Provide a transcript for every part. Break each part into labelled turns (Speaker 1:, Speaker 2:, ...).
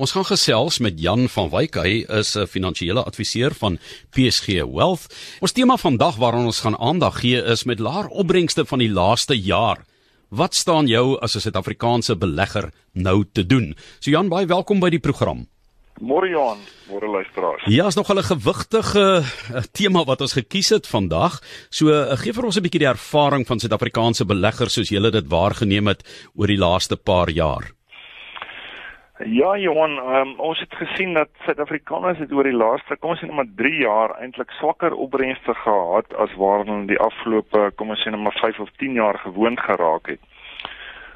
Speaker 1: Ons gaan gesels met Jan van Wyk. Hy is 'n finansiële adviseur van PSG Wealth. Ons tema vandag waaraan ons gaan aandag gee is met laer opbrengste van die laaste jaar. Wat staan jou as 'n Suid-Afrikaanse belegger nou te doen? So Jan, baie welkom by die program.
Speaker 2: Môre Johan, môre luisteraars.
Speaker 1: Ja, is nog 'n gewigtige uh, tema wat ons gekies het vandag. So uh, gee vir ons 'n bietjie die ervaring van Suid-Afrikaanse beleggers soos julle dit waargeneem het oor die laaste paar jaar.
Speaker 2: Ja, Johan, um, ons het gesien dat Suid-Afrikaners het oor die laaste, kom ons sê net maar 3 jaar eintlik swakker opbrengste gehad as waarna die afgelope, kom ons sê net maar 5 of 10 jaar gewoond geraak het.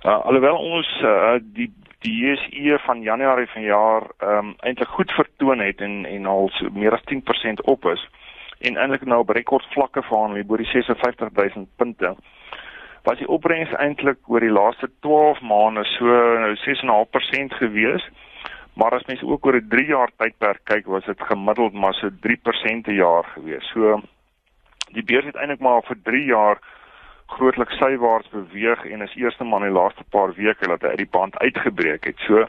Speaker 2: Uh, alhoewel ons uh, die die JSE van Januarie vanjaar ehm um, eintlik goed vertoon het en en al so meer as 10% op is en eintlik nou op rekordvlakke verhandel bo die 56000 punte was die opbrengs eintlik oor die laaste 12 maande so nou 6.5% gewees. Maar as mens ook oor 'n 3 jaar tydperk kyk, was dit gemiddeld maar so 3% per jaar gewees. So die beurs het eintlik maar vir 3 jaar grootliks sywaarts beweeg en is eers maar in die laaste paar weke dat hy uit die band uitgebreek het. So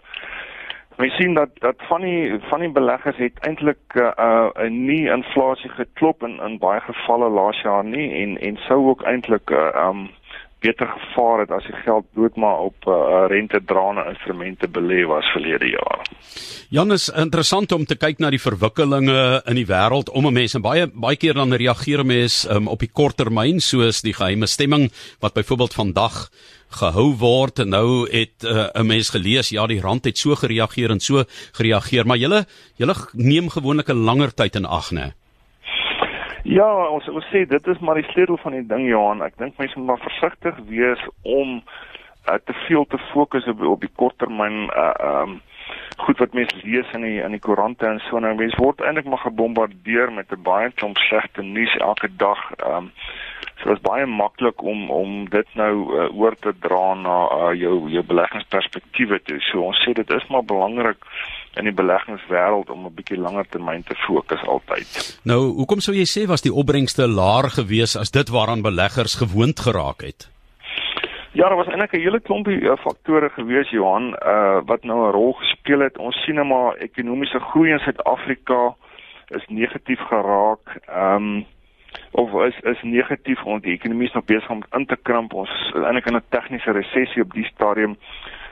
Speaker 2: Ons sien dat dat van die van die beleggers het eintlik 'n uh, uh, nie inflasie geklop in in baie gevalle laas jaar nie en en sou ook eintlik 'n uh, um beter gevaar het as die geld dood maar op uh, rentedraende instrumente belê was verlede jaar.
Speaker 1: Jan is interessant om te kyk na die verwikkelinge in die wêreld om 'n mens en baie baie keer dan reageer mense um, op die korttermyn soos die geheime stemming wat byvoorbeeld vandag gehou word en nou het uh, 'n mens gelees ja die rand het so gereageer en so gereageer maar julle julle neem gewoonlik 'n langer tyd in ag nê.
Speaker 2: Ja, ons ons sê dit is maar die sleutel van die ding Johan. Ek dink mense moet maar versigtig wees om uh, te veel te fokus op op die korttermyn uh um goed wat mense lees in die in die koerante en so nou mense word eintlik maar gebombardeer met 'n baie klomp slegte nuus elke dag. Um so dit is baie maklik om om dit nou uh, oor te dra na uh, jou jou beleggingsperspektiewe toe. So ons sê dit is maar belangrik in die beleggingswêreld om 'n bietjie langer termyn te fokus altyd.
Speaker 1: Nou, hoekom sou jy sê was die opbrengste laer geweest as dit waaraan beleggers gewoond geraak het?
Speaker 2: Ja, daar was eintlik 'n hele klompie uh, faktore gewees Johan, uh wat nou 'n rol gespeel het. Ons sien nou maar ekonomiese groei in Suid-Afrika is negatief geraak. Ehm um, of is is negatief want die ekonomie is nog besig om in te krimp. Ons is eintlik in 'n tegniese resessie op die stadium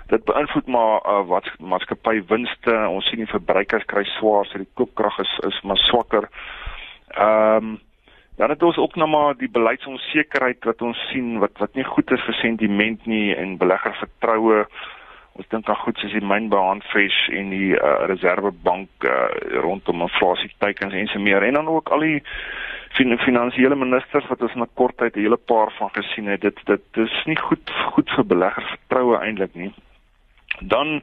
Speaker 2: dit beïnvloed maar uh, wat maatskappy winste. Ons sien die verbruikers kry swaar, so die koopkrag is is maar swakker. Ehm um, dan het ons ook nou maar die beleidsonsekerheid wat ons sien wat wat nie goed is vir sentiment nie en beleggervertroue. Ons dink aan goed soos die mynbehandfish en die uh, reservebank uh, rondom inflasie teikens en so meer en dan ook al die fin finansiële ministers wat ons in 'n kort tyd 'n hele paar van gesien het. Dit dit is nie goed goed vir beleggervertroue eintlik nie dan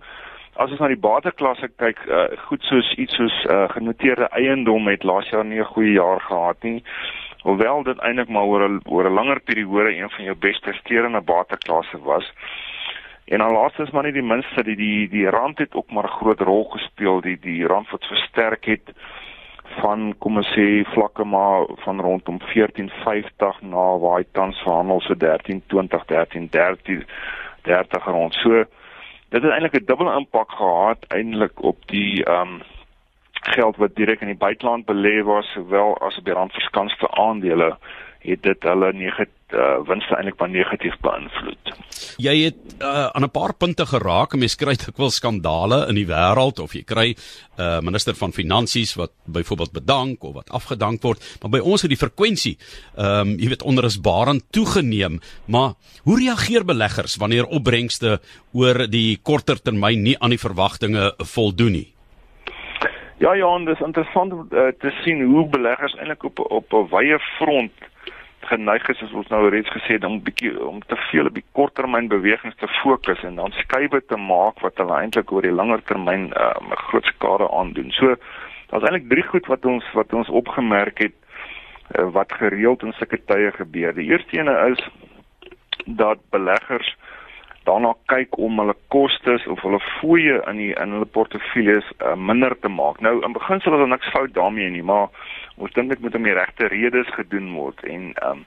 Speaker 2: as ons na die bateklasse kyk, uh, goed soos iets soos uh, genoteerde eiendom het laas jaar nie 'n goeie jaar gehad nie. Hoewel dit eintlik maar oor 'n oor 'n langer periode een van jou beste presterende bateklasse was. En dan laastens maar nie die minste die die die rand het ook maar 'n groot rol gespeel die die rand wat versterk het van kom ons sê vlakke maar van rondom 1450 na waar hy tans verhandel so 1320 1330 30 rond. So dit het eintlik 'n dubbele impak gehad eintlik op die ehm um, geld wat direk in die buiteland belê was sowel as op die randverskanste aandele het dit hulle negatief uh, winste eintlik maar negatief beïnvloed.
Speaker 1: Jy het uh, aan 'n paar punte geraak, mense kry dikwels skandale in die wêreld of jy kry 'n uh, minister van finansies wat byvoorbeeld bedank of wat afgedank word, maar by ons het die frekwensie ehm um, jy weet onrusbarend toegeneem, maar hoe reageer beleggers wanneer opbrengste oor die korter termyn nie aan die verwagtinge voldoen nie?
Speaker 2: Ja, ja, dit is interessant uh, te sien hoe beleggers eintlik op op 'n wye front geneig is as ons nou reeds gesê het om bietjie om te veel op die korttermyn bewegings te fokus en dan skuwe te maak wat hulle eintlik oor die langer termyn uh, 'n uh, groot skade aandoen. So daar's eintlik drie goed wat ons wat ons opgemerk het uh, wat gereeld in sulke tye gebeur. Die eerste ene is dat beleggers daarna kyk om hulle kostes of hulle fooie in die in hulle portefeuilles uh, minder te maak. Nou in beginsel is daar niks fout daarmee nie, maar ons dink dit moet om die regte redes gedoen word en ehm um,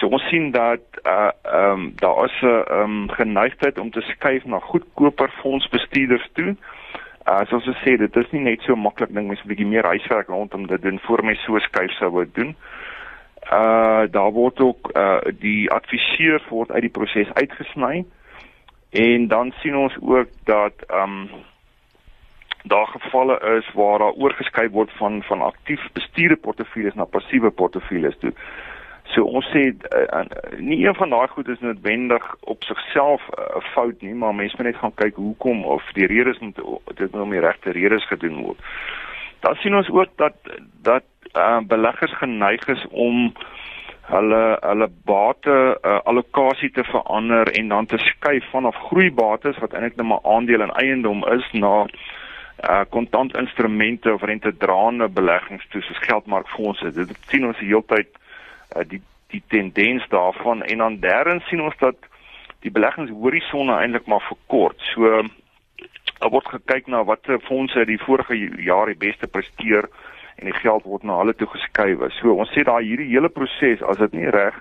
Speaker 2: so ons sien dat uh ehm um, daar is 'n ehm um, geneigtheid om te skuif na goedkoper fondsbestuurders toe Uh soos ek sê, dit is nie net so maklik ding mens 'n bietjie meer huiswerk rondom dit doen voor my so skuif sou wou doen. Uh daar word ook uh die adviseur word uit die proses uitgesny. En dan sien ons ook dat um daar gevalle is waar daar oorgeskei word van van aktief bestuurde portefeuilles na passiewe portefeuilles toe. So ons sê uh, nie een van daai goed is noodwendig op sigself 'n uh, fout nie, maar mense moet net gaan kyk hoekom of die redes moet dit nou om die regte redes gedoen word. Dan sien ons ook dat dat uh, beleggers geneig is om hulle hulle bate uh, allocasie te verander en dan te skuif vanaf groeibates wat eintlik net maar aandele en eiendom is na uh kontant instrumente of rentedraende beleggings toe soos geldmarkfondse. Dit sien ons die hele tyd uh, die die tendens daarvan en dan derdens sien ons dat die beleggingshorisonne eintlik maar verkort. So daar word gekyk na watter fondse die vorige jaar die beste presteer en die geld word na hulle toe geskuif. So ons sê daai hierdie hele proses as dit nie reg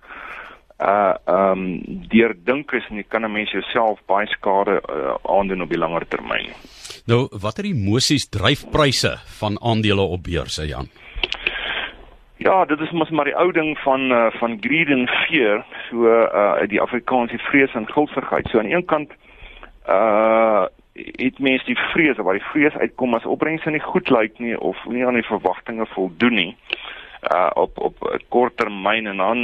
Speaker 2: uh ehm um, deur dink is nie kan 'n mens jouself baie skade uh, aandoen op die langer termyn.
Speaker 1: Nou, watter emosies dryf pryse van aandele op beurse, Jan?
Speaker 2: Ja, dit is mos maar die ou ding van uh, van greed and fear, so uh die Afrikaanse vrees en gulsigheid. So aan die een kant uh dit mens die vrees waar die vrees uitkom as opbrengse nie goed lyk nie of nie aan die verwagtinge voldoen nie uh op op kort termyn en dan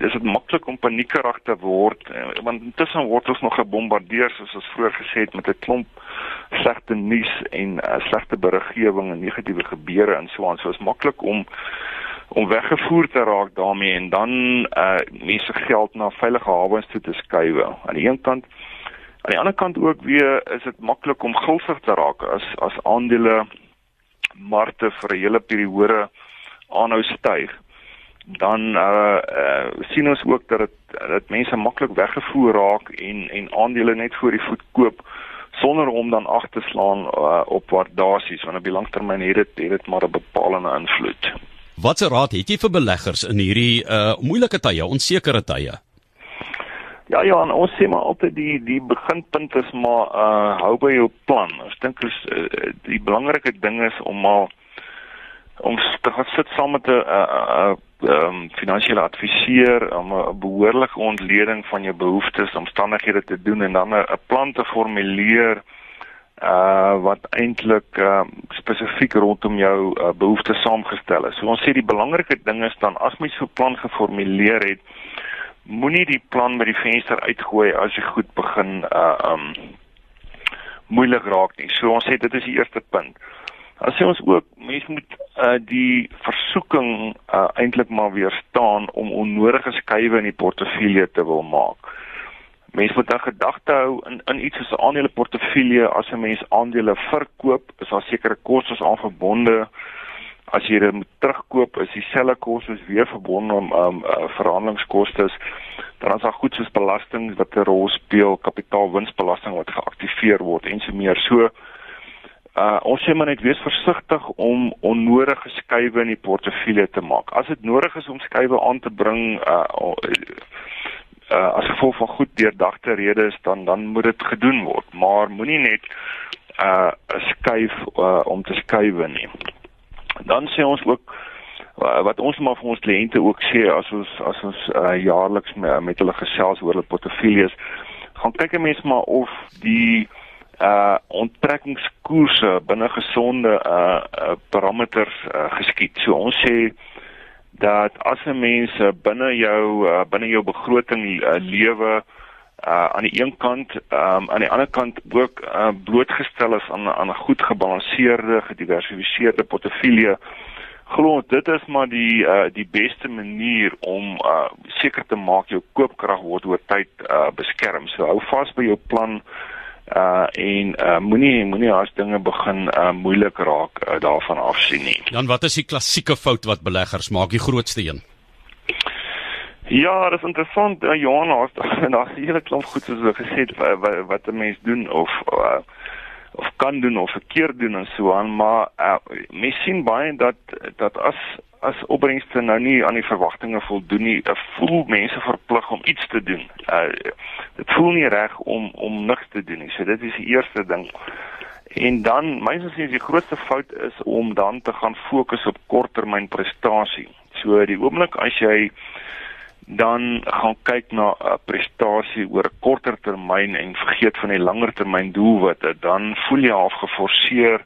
Speaker 2: dis dit maklik om paniekerig te word want intussen word ons nog gebombardeer soos ons vroeër gesê het met 'n klomp slegte nuus en uh, slegte beriggewing en negatiewe gebeure en so aan so is maklik om om weggevoer te raak daarmee en dan uh mense geld na veilige hawens toe te skuif. Aan die een kant aan die ander kant ook weer is dit maklik om gulsig te raak as as aandele markte vir 'n hele periode aanhou styg. Dan uh, uh sien ons ook dat dit dat mense maklik weggevoer raak en en aandele net voor die voet koop sonder om dan ag te slaan uh, op waardasies want op die langtermyn het dit het dit maar 'n bepalende invloed.
Speaker 1: Watse raad het jy vir beleggers in hierdie uh moeilike tye, onsekere tye?
Speaker 2: Ja ja, ons sê maar altyd die die beginpunt is maar uh hou by jou plan. Ek dink is uh, die belangrike ding is om maar om te gaan sit saam met 'n uh um finansiële adviseur om 'n behoorlike ontleding van jou behoeftes, omstandighede te doen en dan 'n plan te formuleer uh wat eintlik uh spesifiek rondom jou uh, behoeftes saamgestel is. So ons sê die belangrike ding is dan as mens so 'n plan geformuleer het, moenie die plan by die venster uitgooi as jy goed begin uh um moeilik raak nie. So ons sê dit is die eerste punt. Dan sê ons ook mense moet uh die versoeking uh eintlik maar weerstaan om onnodige skuwe in die portefeulje te wil maak. Mense moet dan gedagte hou in in iets soos 'n aandele portefeulje as 'n mens aandele verkoop, is daar sekere kostes aan verbonde. As jy dit moet terugkoop, is dieselfde kostes weer verbonde om um uh, verhandelingskoste. Dan is daar goed soos belasting wat 'n rol speel, kapitaalwinsbelasting wat geaktiveer word en so meer. So uh ons sê maar net wees versigtig om onnodige skuwe in die portefeulje te maak. As dit nodig is om skuwe aan te bring uh uh as gevolg van goed deurdagte redes dan dan moet dit gedoen word maar moenie net uh skuif uh, om te skuif nie dan sê ons ook uh, wat ons maar vir ons kliënte ook sê as ons as ons uh, jaarliks met, met hulle gesels oor hulle portefeuilles gaan kyk 'n mens maar of die uh onttrekkingskoerse binne gesonde uh, uh parameters uh, geskied so ons sê dat as 'n mens binne jou uh, binne jou begroting uh, lewe uh, aan die een kant um, aan die ander kant ook uh, blootgestel is aan aan 'n goed gebalanseerde gediversifiseerde portefeulje glo dit is maar die uh, die beste manier om uh, seker te maak jou koopkrag word oor tyd uh, beskerm. So hou vas by jou plan uh en uh moenie moenie as dinge begin uh moeilik raak uh, daarvan af sien nie.
Speaker 1: Dan wat is die klassieke fout wat beleggers maak, die grootste een?
Speaker 2: Ja, dit is interessant, uh, Johan, daar's daar's 'n hele klomp goed soos ek gesê het wat wat 'n mens doen of uh, of kan doen of verkeerd doen en so aan, maar uh, mens sien baie dat dat as as opbrengste nou nie aan die verwagtinge voldoen nie, uh, voel mense verplig om iets te doen. Uh dit voel nie reg om om niks te doen nie. So dit is die eerste ding. En dan myns sien die grootste fout is om dan te gaan fokus op korttermyn prestasie. So die oomblik as jy dan gaan kyk na 'n prestasie oor 'n korter termyn en vergeet van die langer termyn doelwitte, dan voel jy half geforseer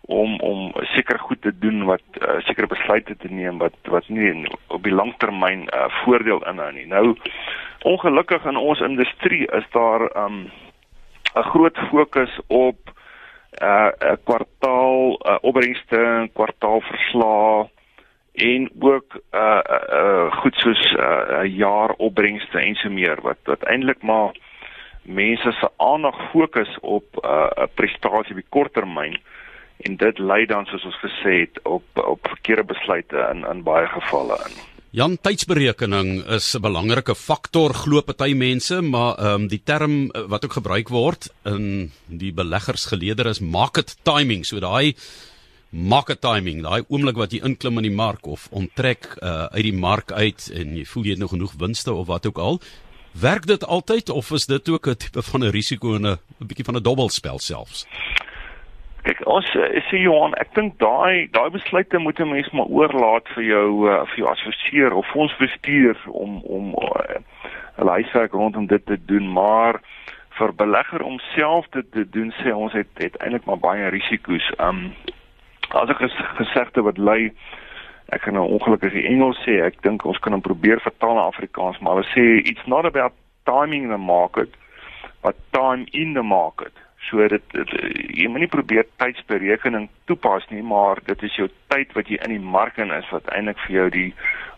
Speaker 2: om om seker goed te doen wat uh, sekere besluite te neem wat wat nie op die langtermyn uh, voordeel inhou nie. Nou ongelukkig in ons industrie is daar 'n um, groot fokus op 'n uh, kwartaal uh, opbrengste, kwartaalverslae en ook uh uh goed soos uh, jaar opbrengste en so meer wat wat eintlik maar mense se aandag fokus op 'n uh, prestasie op die korttermyn en dit lei dan soos ons gesê het op op verkeerde besluite in in baie gevalle in.
Speaker 1: Jan tydsberekening is 'n belangrike faktor glo party mense, maar ehm um, die term wat ook gebruik word in die beleggersgeleeder is market timing. So daai market timing, daai oomblik wat jy inklim in die mark of onttrek uh, uit die mark uit en jy voel jy het nog genoeg winste of wat ook al. Werk dit altyd of is dit ook 'n tipe van 'n risiko en 'n bietjie van 'n dobbelspel selfs?
Speaker 2: Kyk, ons eh, sê Johan, ek dink daai daai besluite moet 'n mens maar oorlaat vir jou uh, vir jou assesseur of fondsbestuur om om 'n uh, huiswerk rondom dit te doen, maar vir belegger om self dit te doen sê ons het het eintlik maar baie risiko's. Um as ek ges gesegde wat lei ek kan nou ongelukkig die Engels sê, ek dink ons kan hom probeer vertaal na Afrikaans, maar hulle sê it's not about timing the market but time in the market. So dit, dit jy moet nie probeer tydsberekening toepas nie, maar dit is jou tyd wat jy in die mark in is wat eintlik vir jou die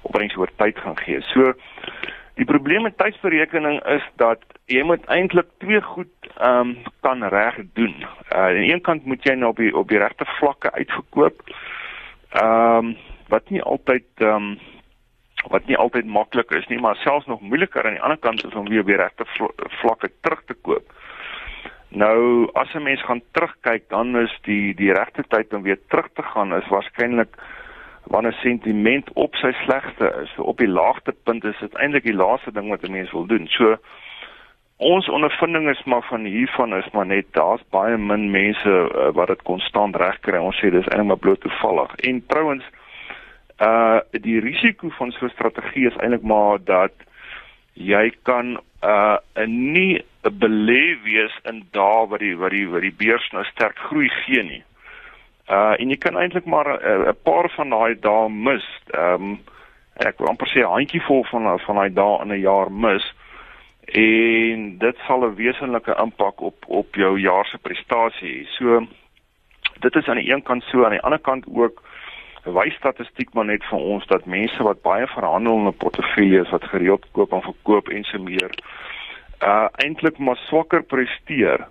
Speaker 2: opbrengs oor tyd gaan gee. So die probleem met tydsberekening is dat jy moet eintlik twee goed ehm um, kan reg doen. Uh aan die een kant moet jy nou op die op die regte vlakke uitverkoop. Ehm um, wat nie altyd ehm um, wat nie altyd maklik is nie, maar selfs nog moeiliker aan die ander kant is om weer op die regte vlakke terug te koop. Nou as 'n mens gaan terugkyk, dan is die die regte tyd om weer terug te gaan is waarskynlik wanneer sentiment op sy slegste is. Op die laagste punt is dit eintlik die laaste ding wat 'n mens wil doen. So ons ondervinding is maar van hiervan is maar net daar's baie min mense uh, wat dit konstant regkry. Ons sê dis eintlik maar bloot toevallig. En trouens uh die risiko van so 'n strategie is eintlik maar dat jy kan uh nie 'n belê wees in dae wat die wat die wat die beurs nou sterk groei gee nie. Uh en jy kan eintlik maar 'n uh, paar van daai dae mis. Ehm um, ek wil amper sê 'n handjievol van van daai dae in 'n jaar mis en dit sal 'n wesenlike impak op op jou jaar se prestasie hê. So dit is aan die een kant so, aan die ander kant ook wys statistiek maar net vir ons dat mense wat baie verhandelende portefeuilles wat gereeld koop en verkoop en so meer uh eintlik maar swakker presteer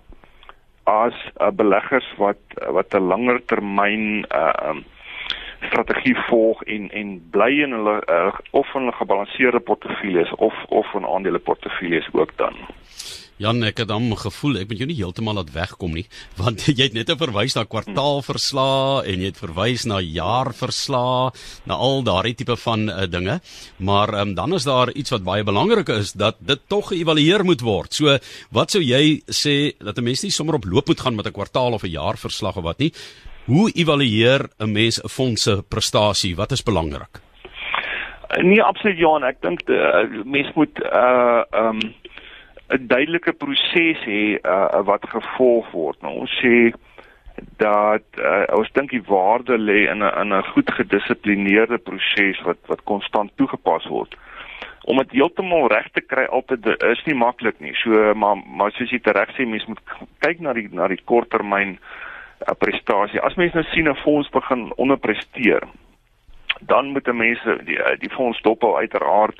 Speaker 2: as uh, beleggers wat wat 'n langer termyn uh um, strategie volg en en bly in hulle uh, of in 'n gebalanseerde portefeuilles of of in aandele portefeuilles ook dan.
Speaker 1: Jan, ek het dan gevoel ek moet jou nie heeltemal laat wegkom nie, want jy het net verwys na kwartaalverslae en jy het verwys na jaarverslae, na al daardie tipe van uh, dinge. Maar um, dan is daar iets wat baie belangrik is dat dit tog geëvalueer moet word. So, wat sou jy sê dat 'n mens nie sommer op loop moet gaan met 'n kwartaal of 'n jaarverslag of wat nie? Hoe evalueer 'n mens 'n fonds se prestasie? Wat is belangrik?
Speaker 2: Nee, absoluut Johan, ek dink uh, mens moet uh um 'n duidelike proses hê uh, wat gevolg word. Nou ons sê dat uh, ons dink die waarde lê in 'n in 'n goed gedissiplineerde proses wat wat konstant toegepas word. Om dit heeltemal reg te kry altyd is nie maklik nie. So maar maar soos jy reg sê mens moet kyk na die na die korttermyn uh, prestasie. As mens nou sien 'n fonds begin onderpresteer, dan moet 'n mens die die fonds dophou uiteraard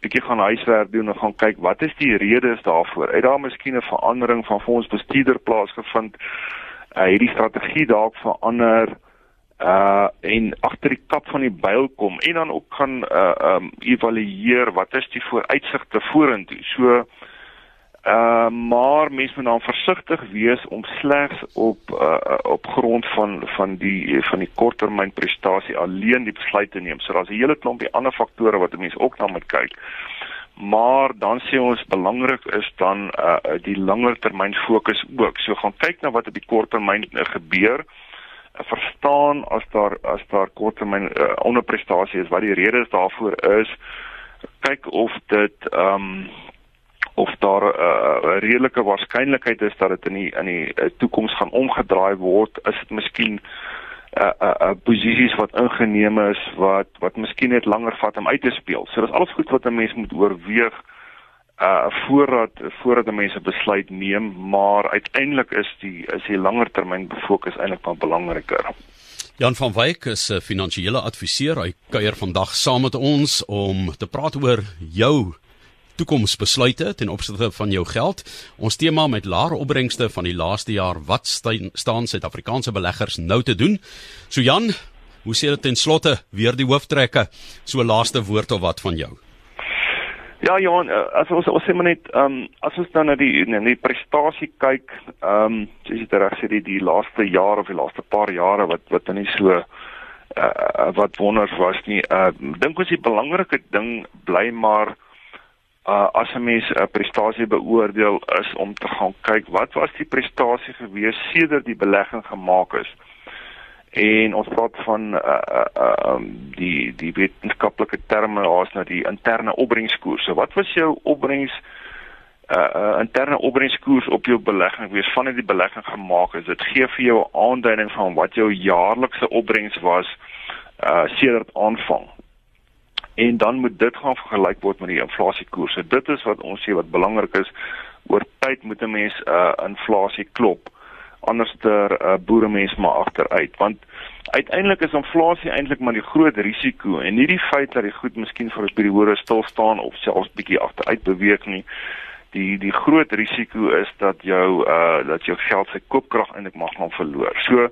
Speaker 2: bietjie gaan huiswerk doen en gaan kyk wat is die redes daarvoor. Het daar miskien 'n verandering van fondsbestuurder plaasgevind? Uh hierdie strategie dalk verander uh en agter die kap van die byl kom en dan ook gaan uh um evalueer wat is die vooruitsigte vorentoe. So Uh maar mens moet dan versigtig wees om slegs op uh op grond van van die van die korttermyn prestasie alleen die besluit te neem. So daar's 'n hele klompie ander faktore wat 'n mens ook na moet kyk. maar dan sê ons belangrik is dan uh die langer termyn fokus ook. So gaan kyk na wat op die kort termyn uh, gebeur. Uh, verstaan as daar as daar korttermyn uh, onderprestasie is wat die redes daarvoor is. Kyk of dit ehm um, of daar 'n uh, redelike waarskynlikheid is dat dit in die in die uh, toekoms gaan omgedraai word. Is dit miskien uh uh, uh posisies wat ingeneem is wat wat miskien net langer vat om uit te speel. So dis alles goed wat 'n mens moet oorweeg uh voordat voordat 'n mens 'n besluit neem, maar uiteindelik is die is die langer termyn fokus eintlik baie belangriker.
Speaker 1: Jan van Wyk is 'n finansiële adviseur. Hy kuier vandag saam met ons om te praat oor jou toekomsbesluite ten opsigte van jou geld. Ons tema met lae opbrengste van die laaste jaar, wat staan Suid-Afrikaanse beleggers nou te doen? So Jan, hoe sê dit ten slotte weer die hooftrekke? So laaste woord of wat van jou?
Speaker 2: Ja Johan, eh, as ons ons sê maar net, ehm um, as ons dan na die na die prestasie kyk, ehm um, soos jy reg sê die die laaste jaar of die laaste paar jare wat wat dan nie so uh, wat wonders was nie. Uh dink ons die belangrike ding bly maar uh as 'n mens 'n prestasie beoordeel is om te gaan kyk wat was die prestasie gewees sedert die belegging gemaak is. En ons praat van uh uh um die die wetenskaplike terme as nou die interne opbrengskoers. So wat was jou opbrengs uh, uh interne opbrengskoers op jou belegging wees vanaf die belegging gemaak is? Dit gee vir jou 'n aanduiding van wat jou jaarlikse opbrengs was uh sedert aanvang en dan moet dit gaan vergelyk word met die inflasiekoerse. Dit is wat ons sê wat belangrik is. Oor tyd moet 'n mens 'n uh, inflasie klop. Anderster uh, boere mens maar agteruit want uiteindelik is inflasie eintlik maar die groot risiko en nie die feit dat die goed miskien vir 'n periode stil staan of selfs bietjie agteruit beweeg nie. Die die groot risiko is dat jou uh dat jou geld sy koopkrag eintlik mag gaan verloor. So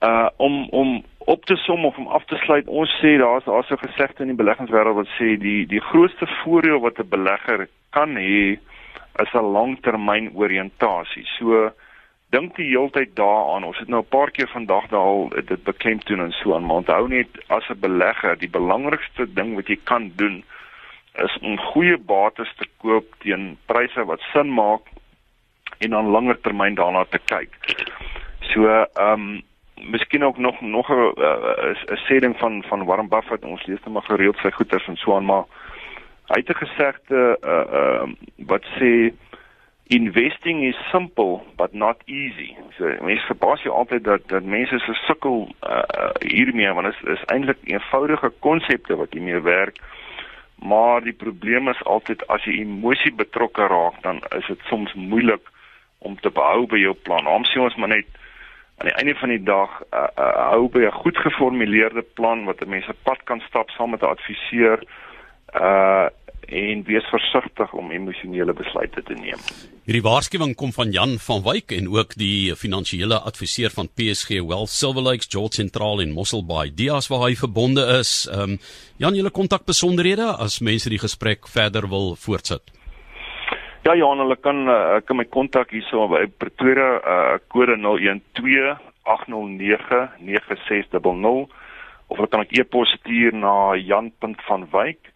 Speaker 2: uh om om op te som of om af te sluit ons sê daar's daar's 'n gesegde in die beleggingswêreld wat sê die die grootste voordeel wat 'n belegger kan hê is 'n langtermyn oriëntasie. So dink die heeltyd daaraan. Ons het nou 'n paar keer vandag daal dit beklemtoon en so aan, maar onthou net as 'n belegger, die belangrikste ding wat jy kan doen is om goeie bates te koop teen pryse wat sin maak en dan langer termyn daarna te kyk. So, ehm um, miskien ook nog nog 'n 'n sêding van van Warren Buffett ons lees net maar gereeld sy goeters en so aan maar hy het 'n gesegde uh uh wat sê investing is simple but not easy. So mense verbaas jou altyd dat dat mense se sukkel uh hiermee want dit is, is eintlik eenvoudige konsepte wat hiermee werk. Maar die probleem is altyd as jy emosie betrokke raak dan is dit soms moeilik om te behou by jou plan. Ons sê ons maar net aan die einde van die dag uh, uh, hou by 'n goed geformuleerde plan wat 'n mens op pad kan stap saam met 'n adviseur uh en wees versigtig om emosionele besluite te neem.
Speaker 1: Hierdie waarskuwing kom van Jan van Wyk en ook die finansiële adviseur van PSG Wealth Silver Lakes George Central in Mossel Bay. Dias waar hy verbonde is. Ehm um, Jan, julle kontak besonderhede as mense die gesprek verder wil voortsit.
Speaker 2: Ja Johan, hulle kan uh, kan my kontak hierso by Pretoria uh, kode 012 809 9600 of hulle kan ek e-pos stuur na jan.vanwyk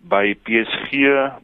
Speaker 2: by psg.co.za